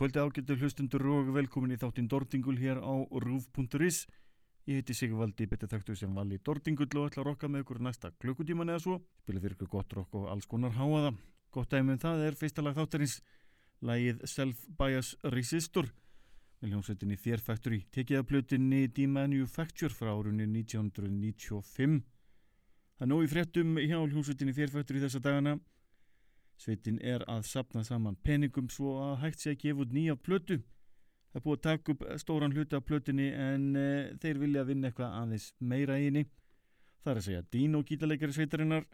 Kvöldi ágættu hlustundur og velkomin í þáttinn Dordingul hér á rúf.is Ég heiti Sigvaldi, betur þekktu sem vali Dordingull og ætla að rokka með ykkur næsta klukkutíman eða svo. Spila fyrir ykkur gott rokk og alls konar háaða Gott dæmi um það er fyrsta lag þáttarins Lagið Self Bias Resistor. Með hljómsveitinni Fear Factory tekið af plötinni D-Manufacture frá árunni 1995 Það nóg í fréttum hjá hljómsveitinni Fear Factory þessa dagana Sveitin er að sapna saman peningum svo að hægt sé að gefa út nýja plötu. Það er búið að taka upp stóran hluti af plötunni en uh, þeir vilja vinna eitthvað aðeins meira í henni. Það er að segja Dino gítarleikari sveitarinnar.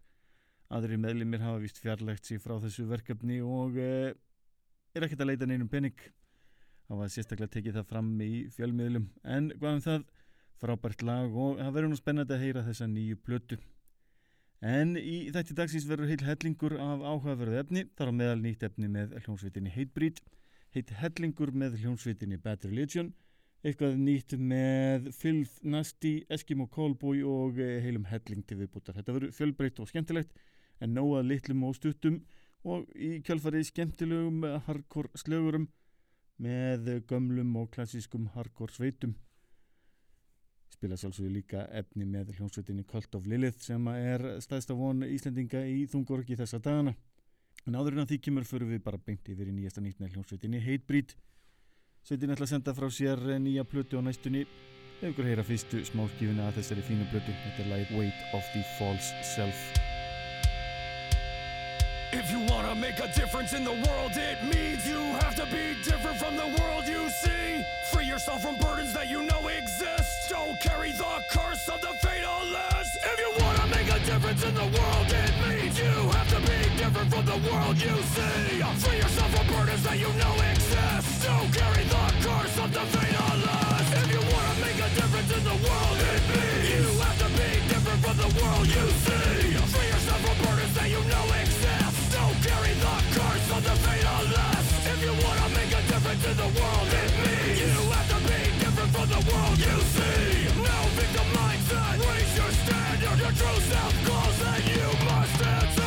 Aðri meðlimir hafa vist fjarlægt sig frá þessu verkefni og uh, er ekkert að leita neinum pening. Það var sérstaklega tekið það fram í fjölmiðlum. En hvað um það, frábært lag og það verður nú spennandi að heyra þessa nýju plötu. En í þætti dagsins verður heil hellingur af áhugaverðu efni, þar á meðal nýtt efni með hljómsveitinni Hatebreed, heitt hellingur með hljómsveitinni Bad Religion, eitthvað nýtt með Filth, Nasty, Eskimo Callboy og eh, heilum helling til viðbútar. Þetta verður fjölbreytt og skemmtilegt en nóga litlum og stuttum og í kjálfarið skemmtilegum hardcore slögurum með gömlum og klassískum hardcore sveitum spila sjálfsögur líka efni með hljómsveitinni Cult of Lilith sem er staðsta von Íslendinga í Þungorgi þessa dagana en áður en að því kemur fyrir við bara beint yfir í nýjasta nýttna hljómsveitinni Hatebreed sveitin ætla að senda frá sér nýja plötu á næstunni ef ykkur heyra fyrstu smáskífuna að þessari fínu plötu þetta er like Weight of the False Self If you wanna make a difference in the world, it means you have to be different from the world you see. Free yourself from burdens that you know exist. Carry the curse of the fatalist. If you wanna make a difference in the world, it means you have to be different from the world you see. Free yourself from burdens that you know exist. Don't carry the curse of the fatalist. If you wanna make a difference in the world, it means you have to be different from the world you see. Free yourself from burdens that you know exist. Don't carry the curse of the fatalist. If you wanna make a difference in the world, it means you have to be different from the world you see understand your true self calls and you must answer.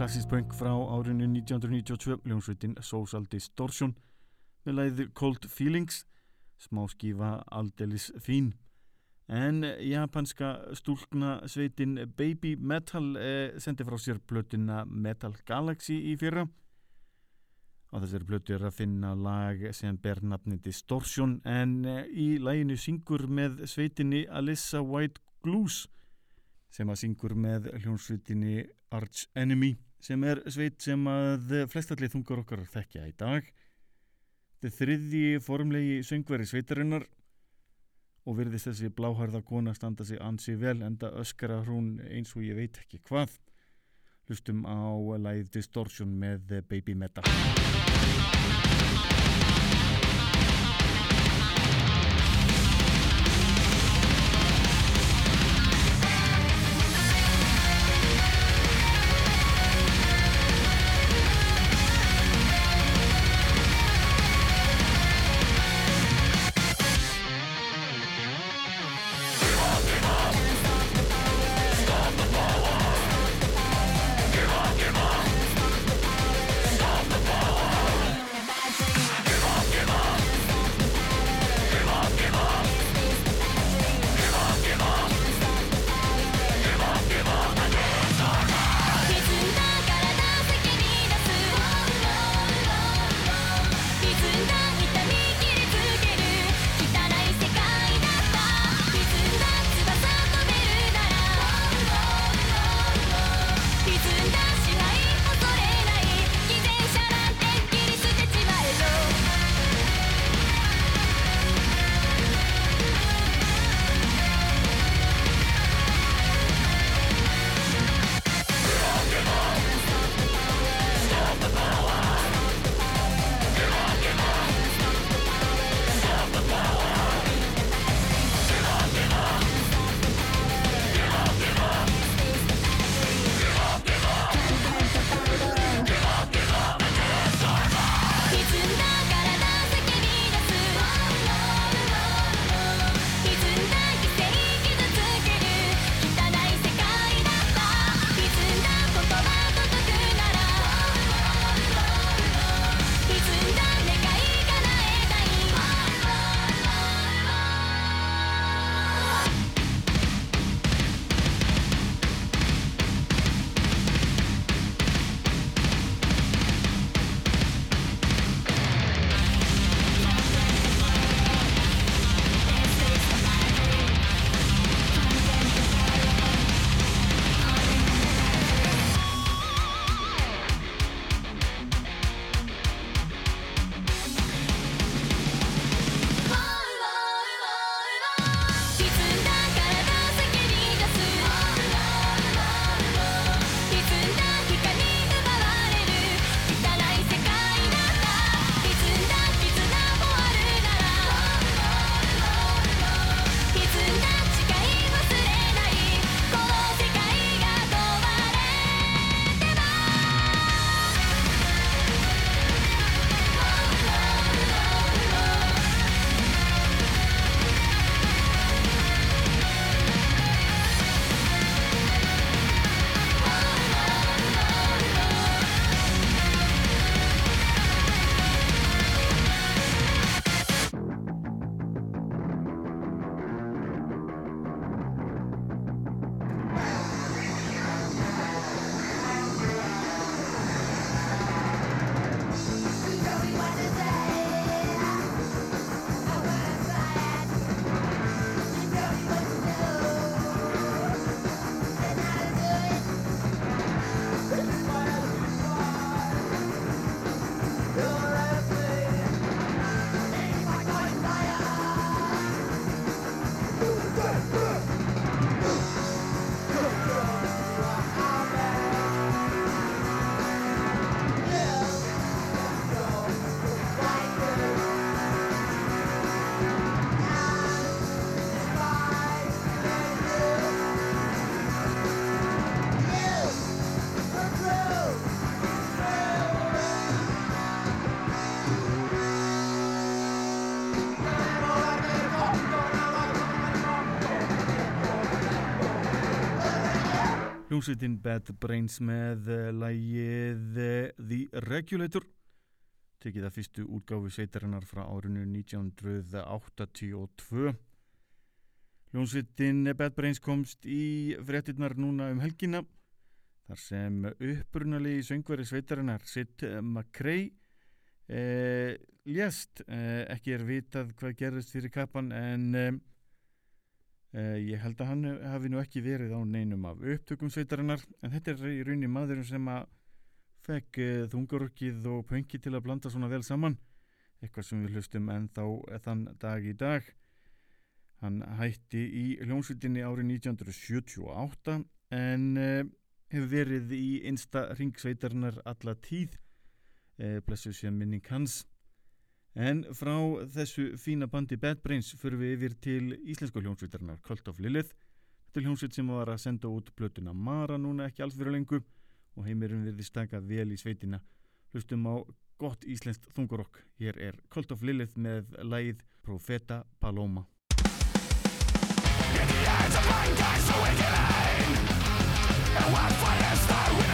Klassist punk frá árinu 1992, ljónsveitin Social Distortion með læðið Cold Feelings, smá skífa aldelis fín. En japanska stúlkna sveitin Baby Metal eh, sendi frá sér plötuna Metal Galaxy í fyrra. Á þessari plötu er að finna lag sem ber nafni Distortion en eh, í læginu syngur með sveitinni Alyssa White Glues sem að syngur með hljónsveitinni Arch Enemy sem er sveit sem að flestallið þungar okkar þekkja í dag. Þetta er þriðji formlegi söngveri sveitarinnar og virðist þessi bláharða kona standa sig ansi vel enda öskara hún eins og ég veit ekki hvað. Hlustum á lagið Distortion með Baby Metal. Hljómsveitin Bad Brains með uh, lægið uh, The Regulator. Tekið að fyrstu útgáfi sveitarinnar frá árinu 1982 Hljómsveitin Bad Brains komst í fréttinnar núna um helgina þar sem upprunalegi söngveri sveitarinnar Sid McRae eh, lést. Eh, ekki er vitað hvað gerðist fyrir kappan en eh, eh, ég held að hann hafi nú ekki verið á neinum af upptökum sveitarinnar en þetta er í rauninni maðurinn sem að fekk eh, þungarorkið og pöngi til að blanda svona vel saman. Eitthvað sem við hlustum ennþá þann dag í dag. Hann hætti í hljómsveitinni árið 1978 en eh, hefur verið í einsta ringsveitarnar alla tíð. Eh, blessu sé minning hans en frá þessu fína bandi Bad Brains fyrir við yfir til íslensku hljómsveitarnar Cult of Lilith þetta er hljómsveit sem var að senda út blötuna Mara núna ekki alls fyrir lengu og heimirinn við staka vel í sveitina hlustum á gott íslenskt þungurokk hér er Cult of Lilith með lægið Profeta Paloma Communication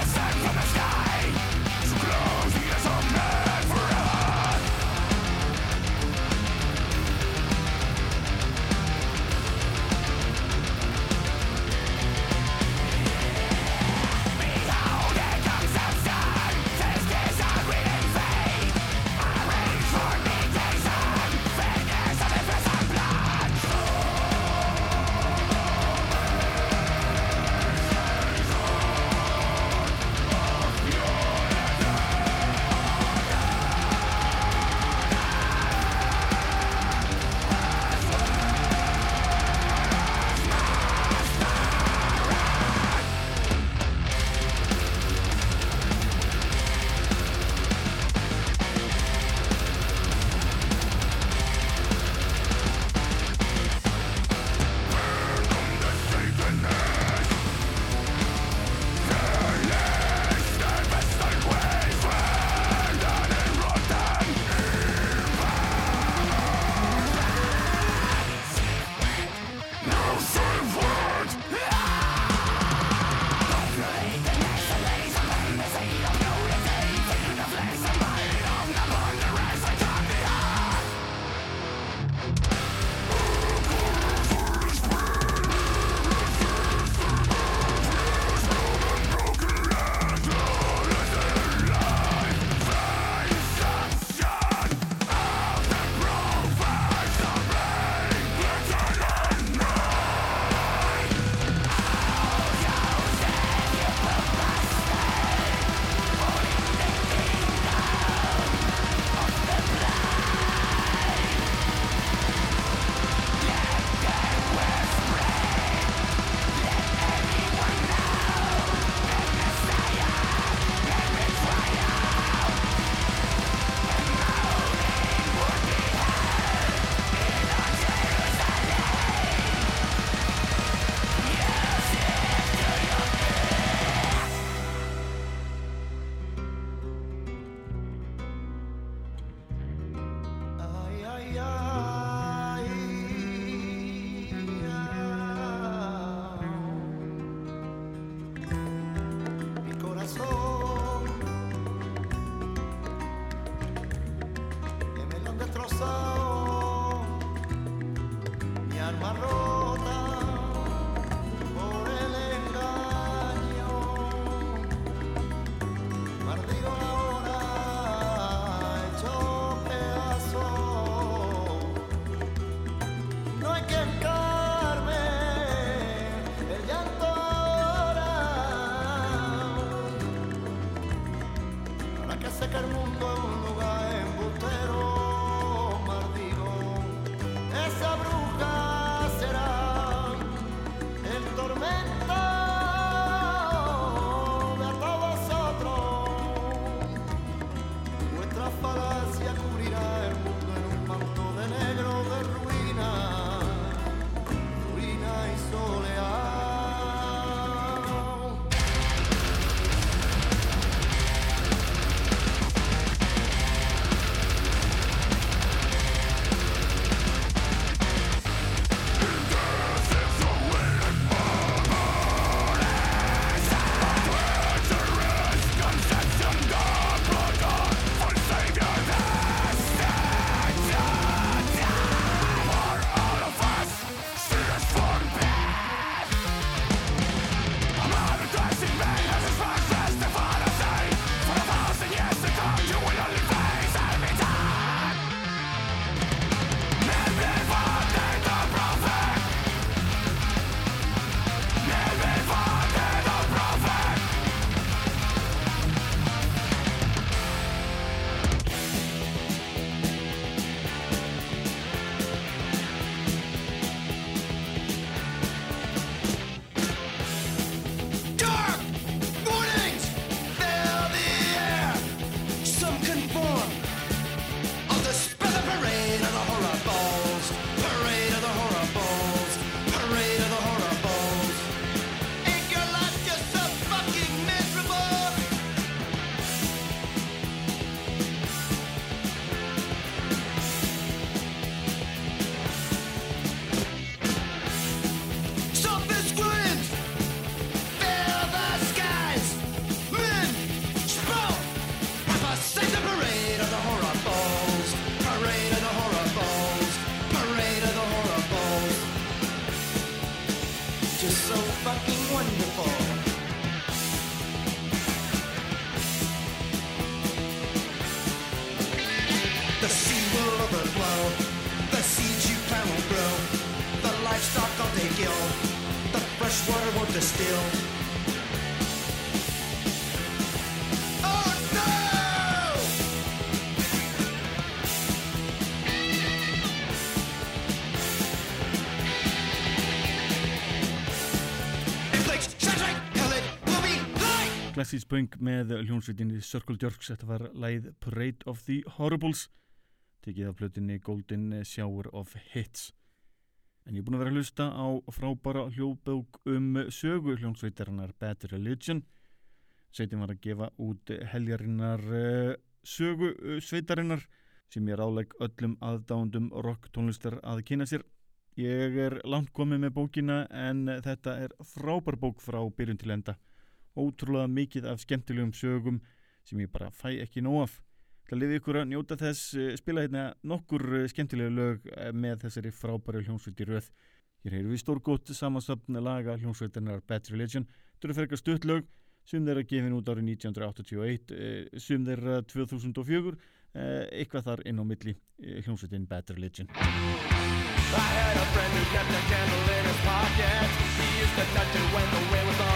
Message Punk með hljónsvitinni Circle Jerks, þetta var læð Parade of the Horribles tekið af plötinni Golden Shower of Hits. En ég er búin að vera að hlusta á frábara hljóðbók um sögu hljónsvitarinnar Bad Religion. Sveitin var að gefa út heljarinnar eh, sögu eh, sveitarinnar sem ég ráleg öllum aðdándum rock tónlistar að kynna sér. Ég er langt komið með bókina en þetta er frábar bók frá byrjun til enda ótrúlega mikið af skemmtilegum sögum sem ég bara fæ ekki nóg af. Það liði ykkur að njóta þess eh, spila hérna nokkur eh, skemmtilega lög eh, með þessari frábæri hljómsveitir röð. Hér heyru við stórgótt samansöfn laga hljómsveitirnar Bad Religion. Þetta eru fergar stutt lög sum þeirra gefin út árið 1981 sum þeirra 2004 eitthvað þar inn á milli hljómsveitin Bad Religion. I had a friend who kept a candle in his pocket. He used to touch it when the way was on.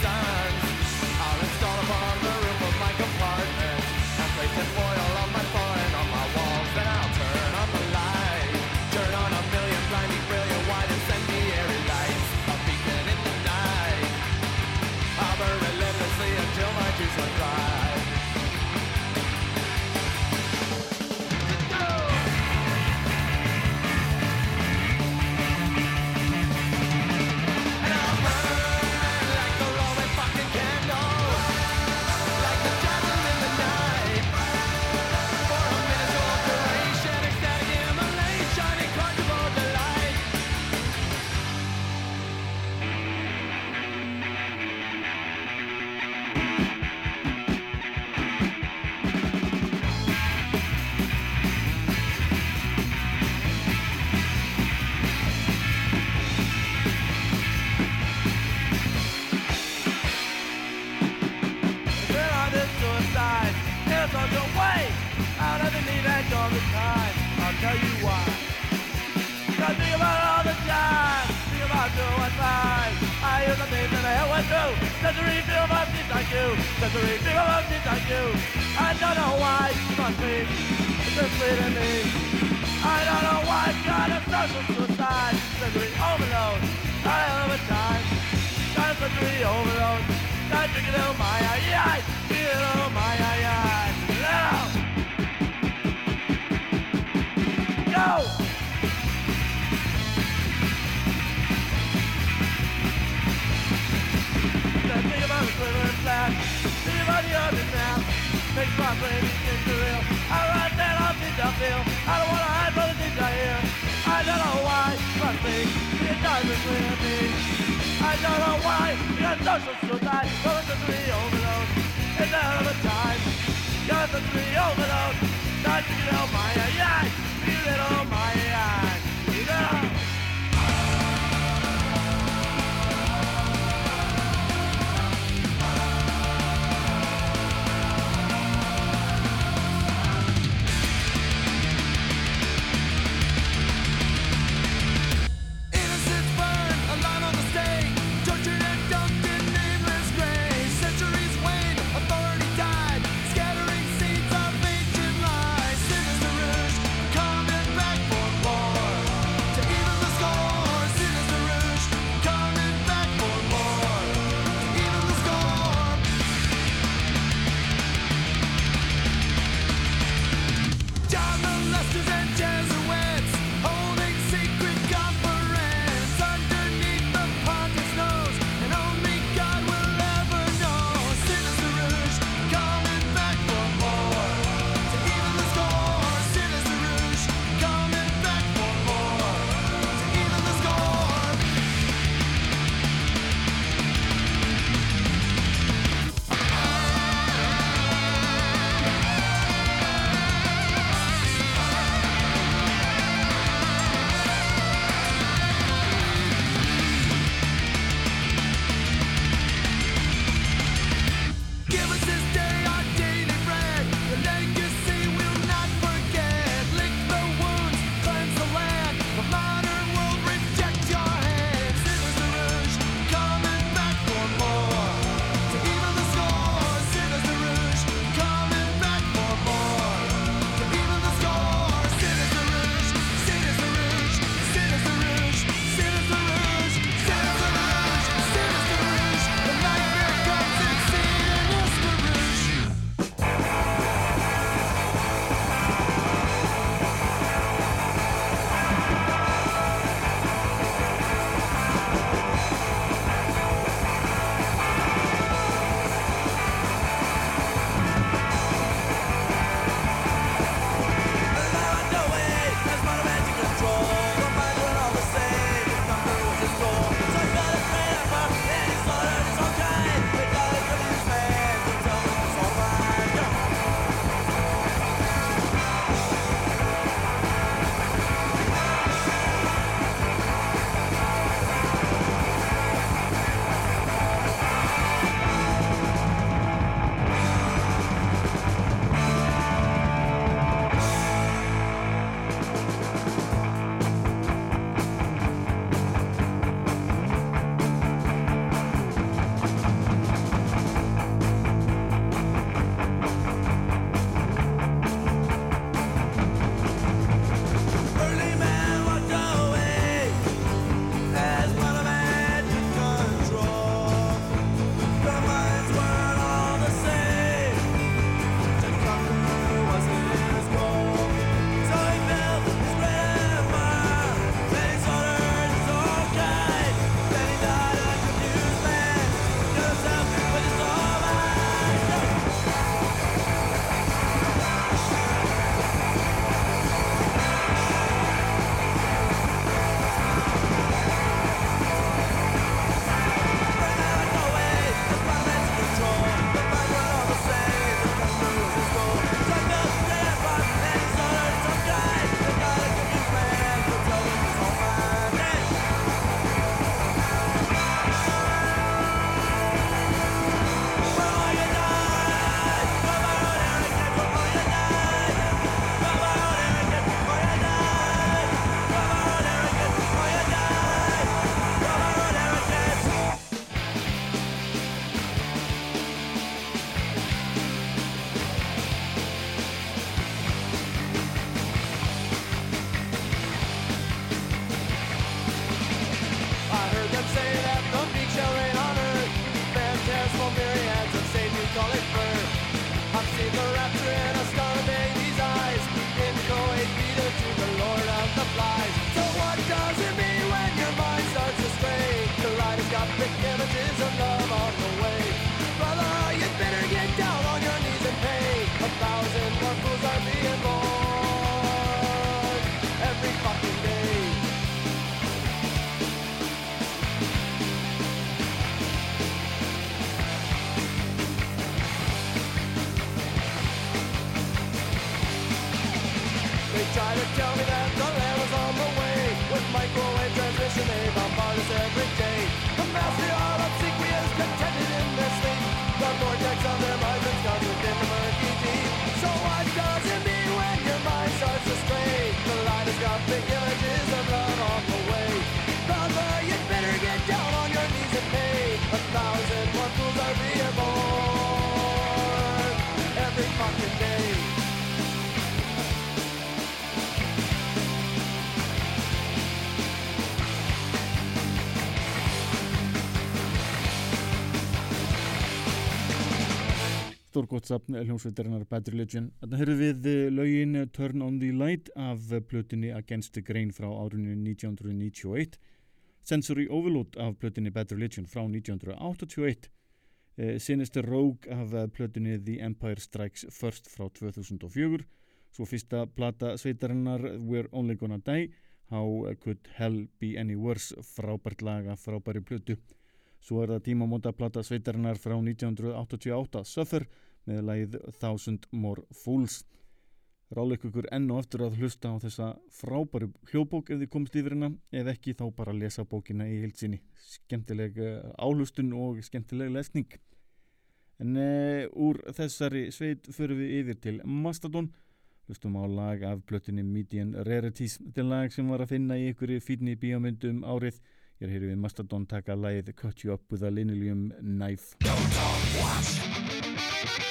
Stórgótt sapn hljómsveitarinnar Bad Religion. Þannig höfum við eh, lögin Turn on the Light af plötunni Against the Grain frá árunni 1991, Sensory Overload af plötunni Bad Religion frá 1981, eh, Sinister Rogue af eh, plötunni The Empire Strikes First frá 2004, svo fyrsta plata sveitarinnar We're Only Gonna Die, How Could Hell Be Any Worse, frábært laga, frábæri plötu. Svo er það tímamóta plata sveitarinnar frá 1988, Suffer, með lagið Thousand More Fools. Ráleik ykkur enn og aftur að hlusta á þessa frábæru hljóbók ef þið komst yfir hérna, ef ekki þá bara lesa bókina í heilsinni. Skemmtileg eh, áhlustun og skemmtileg lesning. En e, úr þessari sveit förum við yfir til Mastodon. Hlustum á lag af plötunni Median Rarities. Þetta er lag sem var að finna í ykkur fínni bíómyndum árið. Hér heyrum við Mastodon taka lagið Cut You Up With a Linoleum Knife.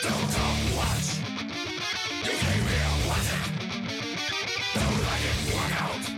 Don't like it, work out.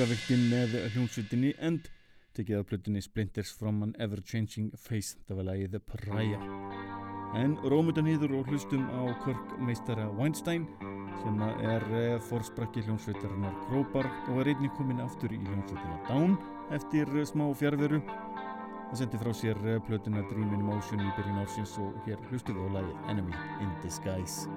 Þungaviktinn með hljómsveitinni End. Tekið af plötunni Splinters from an Ever-Changing Face það var lagið The Pariah en rómutan hýður og hlustum á körkmeistara Weinstein sem er eh, forsprakki hljómsveitarinnar Krópar og er einnig komin aftur í hljómsveitina Down eftir eh, smá fjárveru það sendi frá sér eh, plötuna Dream in Motion í byrjun ársins og hér hlustum við á lagið Enemy in Disguise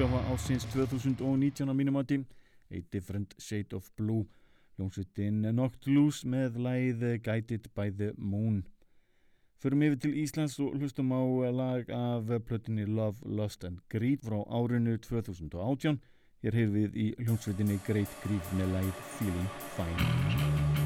útgáfa ásins 2019 á mínum átti A Different Shade of Blue. Ljómsveitin Knocked Loose með læð Guided by the Moon. Förum yfir til Íslands og hlustum á lag af plötinni Love, Lust and Greed frá árinu 2018 Hér heyrðum við í ljómsveitinni Great Greed með læð Feeling Fine.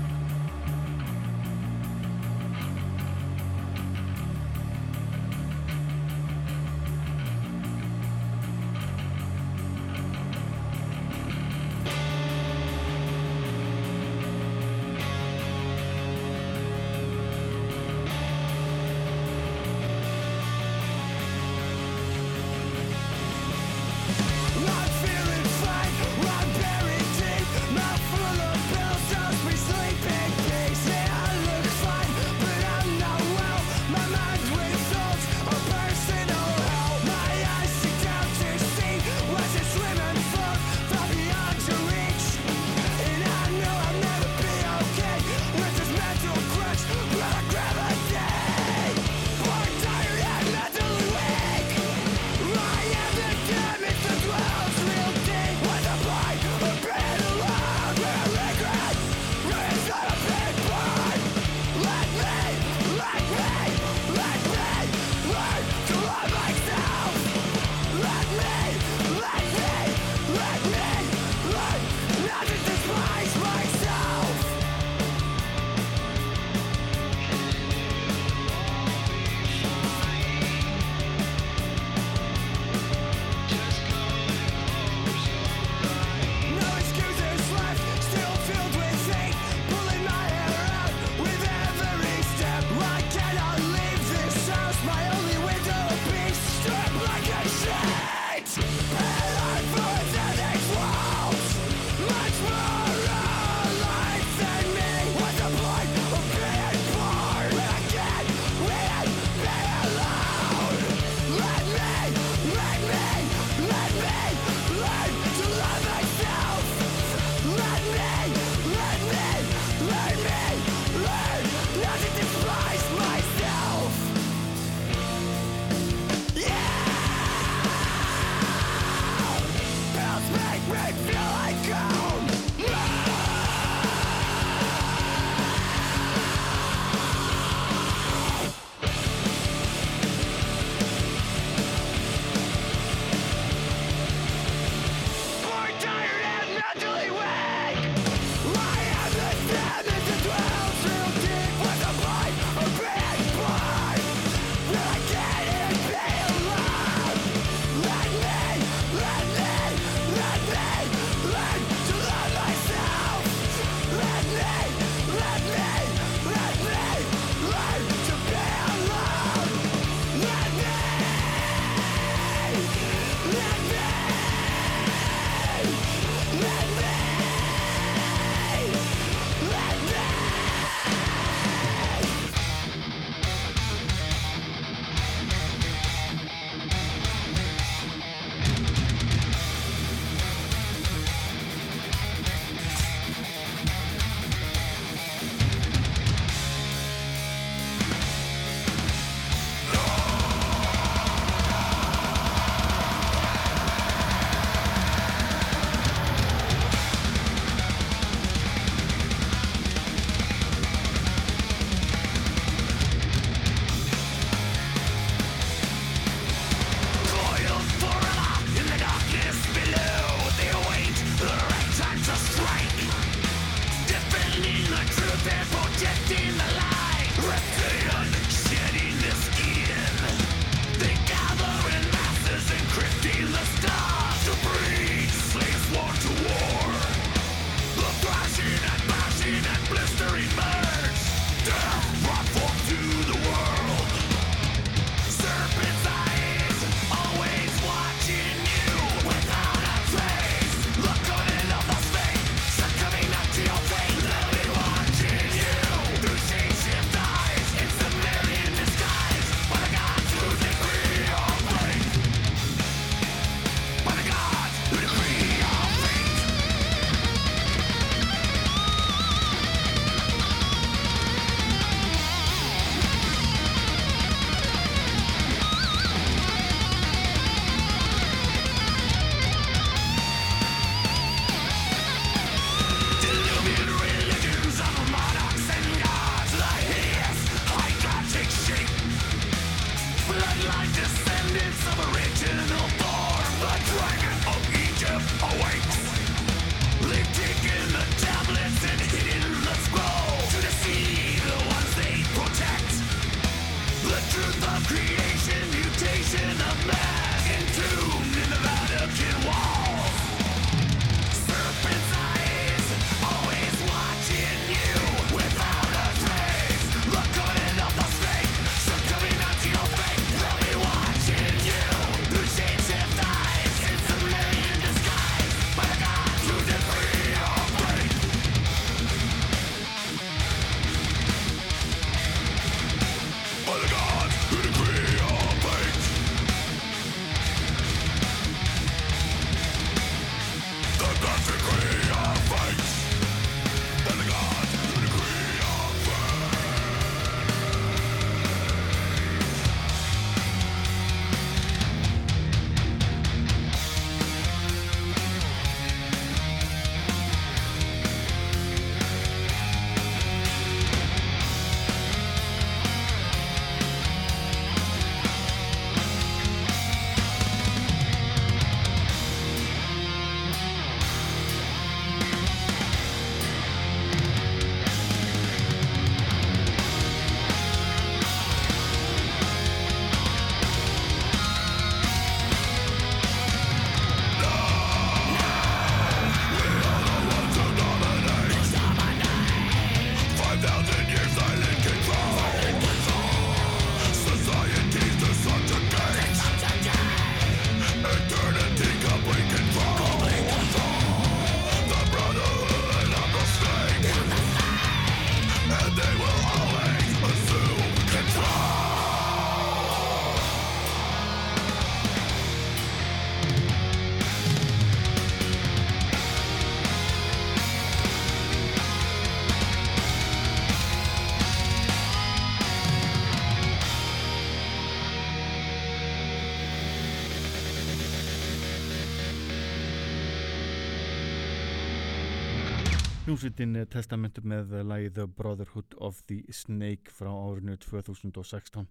Hljómsveitin testamentum með lagið The Brotherhood of the Snake frá árinu 2016.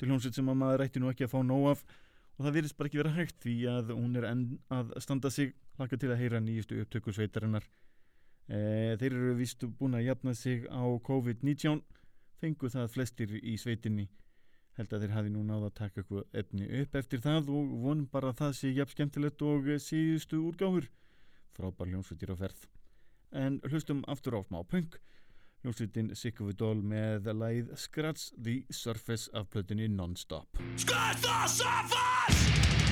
Til hljómsveit sem að maður ætti nú ekki að fá nóg af og það virðist bara ekki vera hægt því að hún er enn að standa sig laka til að heyra nýjustu upptöku sveitarinnar. E, þeir eru vist búin að jafna sig á COVID-19, fengu það flestir í sveitinni. Held að þeir hafi nú náða að taka eitthvað efni upp eftir það og vonum bara að það sé jafn skemmtilegt og síðustu úrgáfur. Frábær hljómsveitir á ferð en hlustum aftur á smá punk hljómsveitin It All með lagið Scratch the Surface af plötunni Non-Stop Scratch the surface!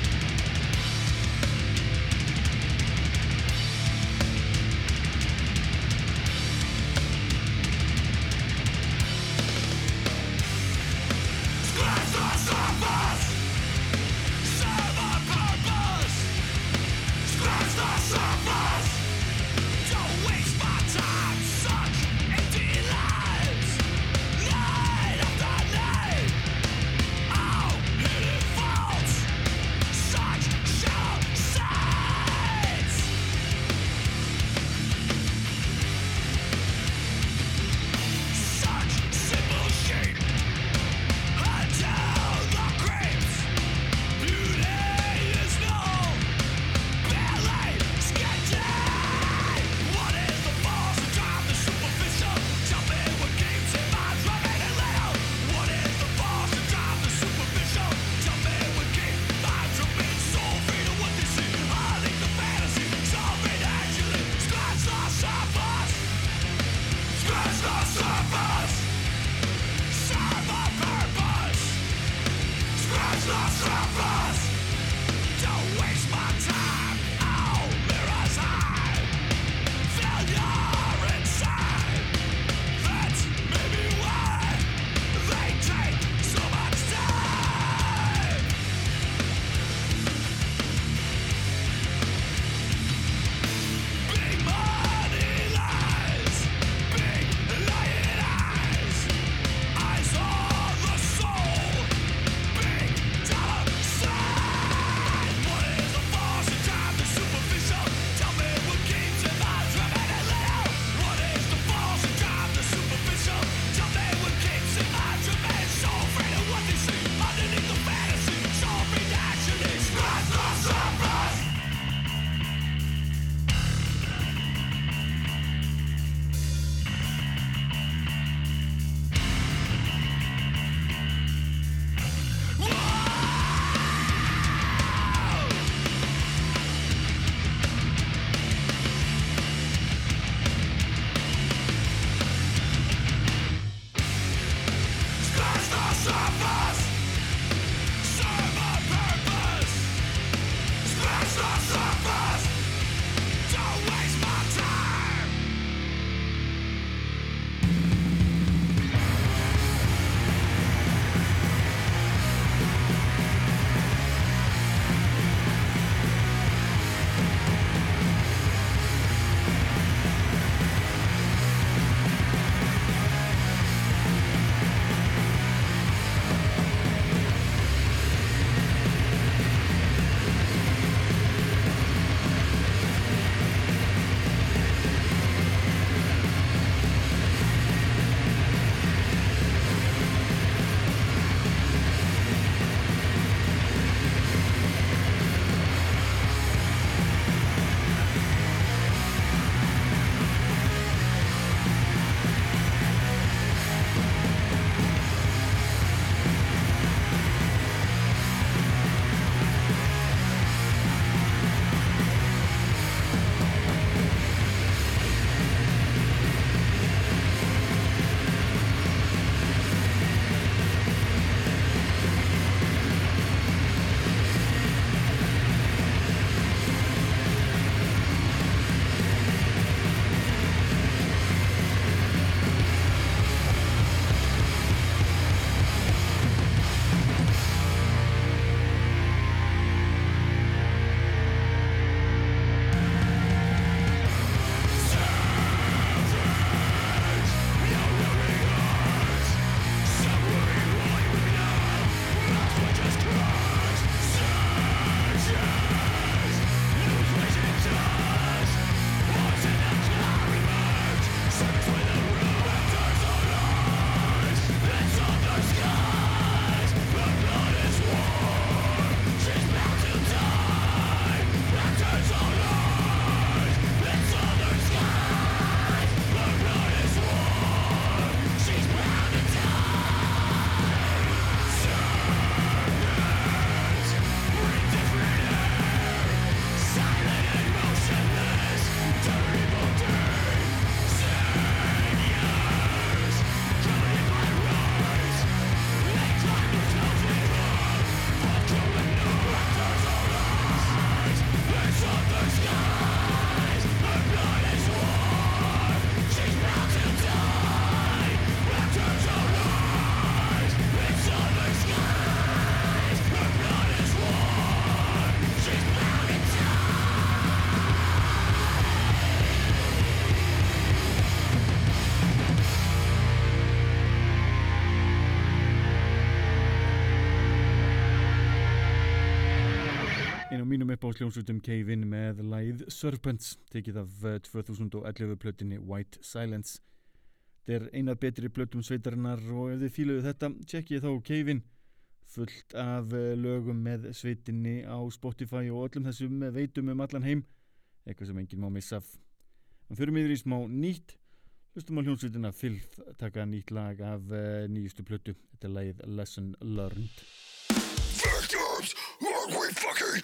Einum upp á sljónsutum Cave-In með læð Serpents, tekið af eh, 2011 plötinni White Silence. Þetta er eina betri plötum sveitarinnar og ef þið fíluðu þetta, tjekkið þá Cave-In fullt af eh, lögum með sveitinni á Spotify og öllum þessum veitum um allan heim, eitthvað sem enginn má missa. En fyrir miður í smá nýtt, hlustum á hljónsveitina Filth taka nýtt lag af nýjustu plötu, þetta er lagið Lesson Learned. Victims, aren't we fucking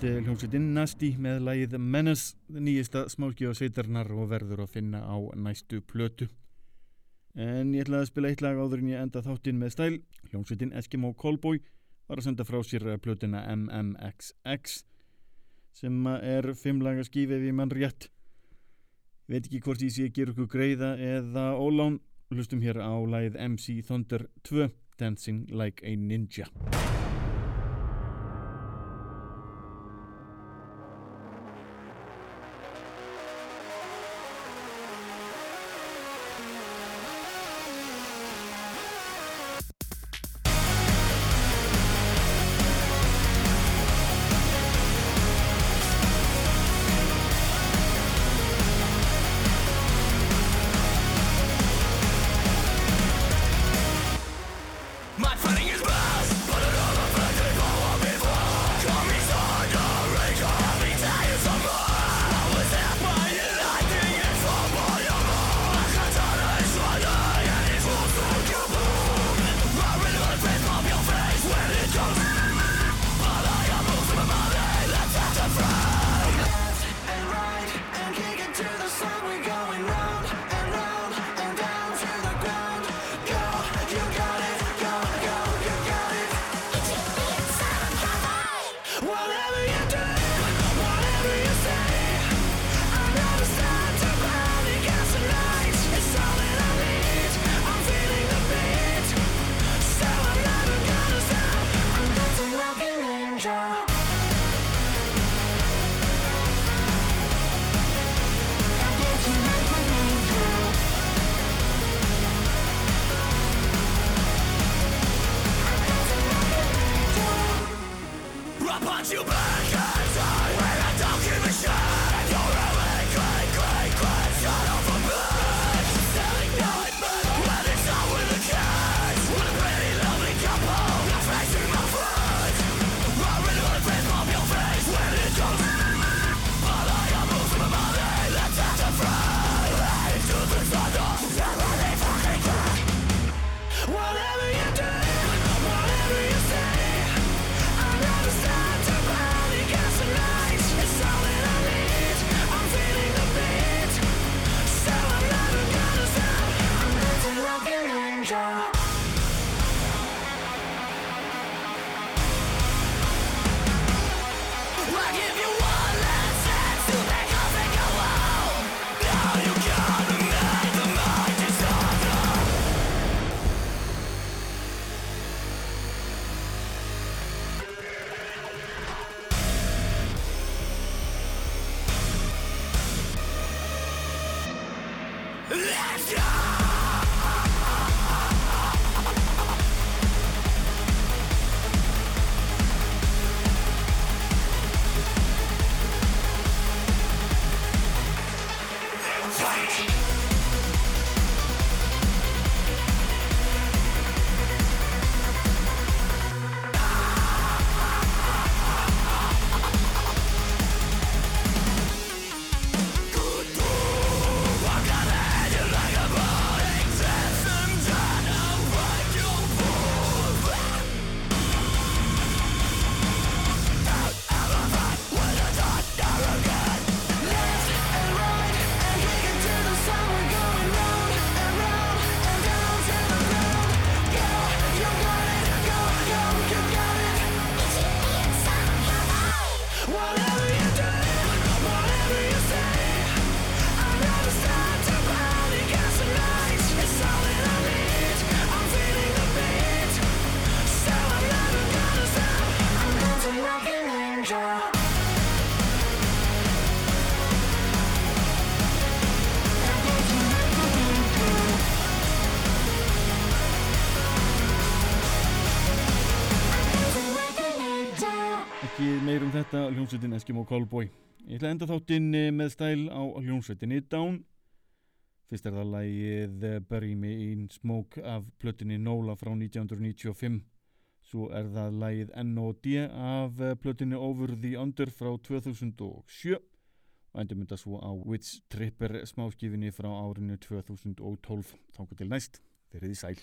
En meira nýtt eh, hljómsveitin Nasty með lagið Menace, nýjista smáskjóða sveitarnar og verður að finna á næstu plötu. En ég ætlaði að spila eitt lag áður en ég enda þáttinn með stæl. Hljómsveitin Eskimo Callboy var að senda frá sér eh, plötuna MMXX sem er fimmlaga skífi ef ég mann rétt. Veit ekki hvort ég sé að gera ykkur greiða eða ólán. Hlustum hér á lagið MC Thunder 2, Dancing Like a Ninja. fighting is back. 자 hljómsveitin Eskimo Callboy. Ég ætla að enda þáttinn eh, með stæl á hljómsveitinni Down. Fyrst er það lagið eh, Bury Me in Smoke af plötunni Nóla frá 1995. Svo er það lagið N.O.D. af eh, plötunni Over the Under frá 2007 og endur mynda svo á Witch Tripper smáskifinni frá árinu 2012. Þannig til næst, verið í sæl.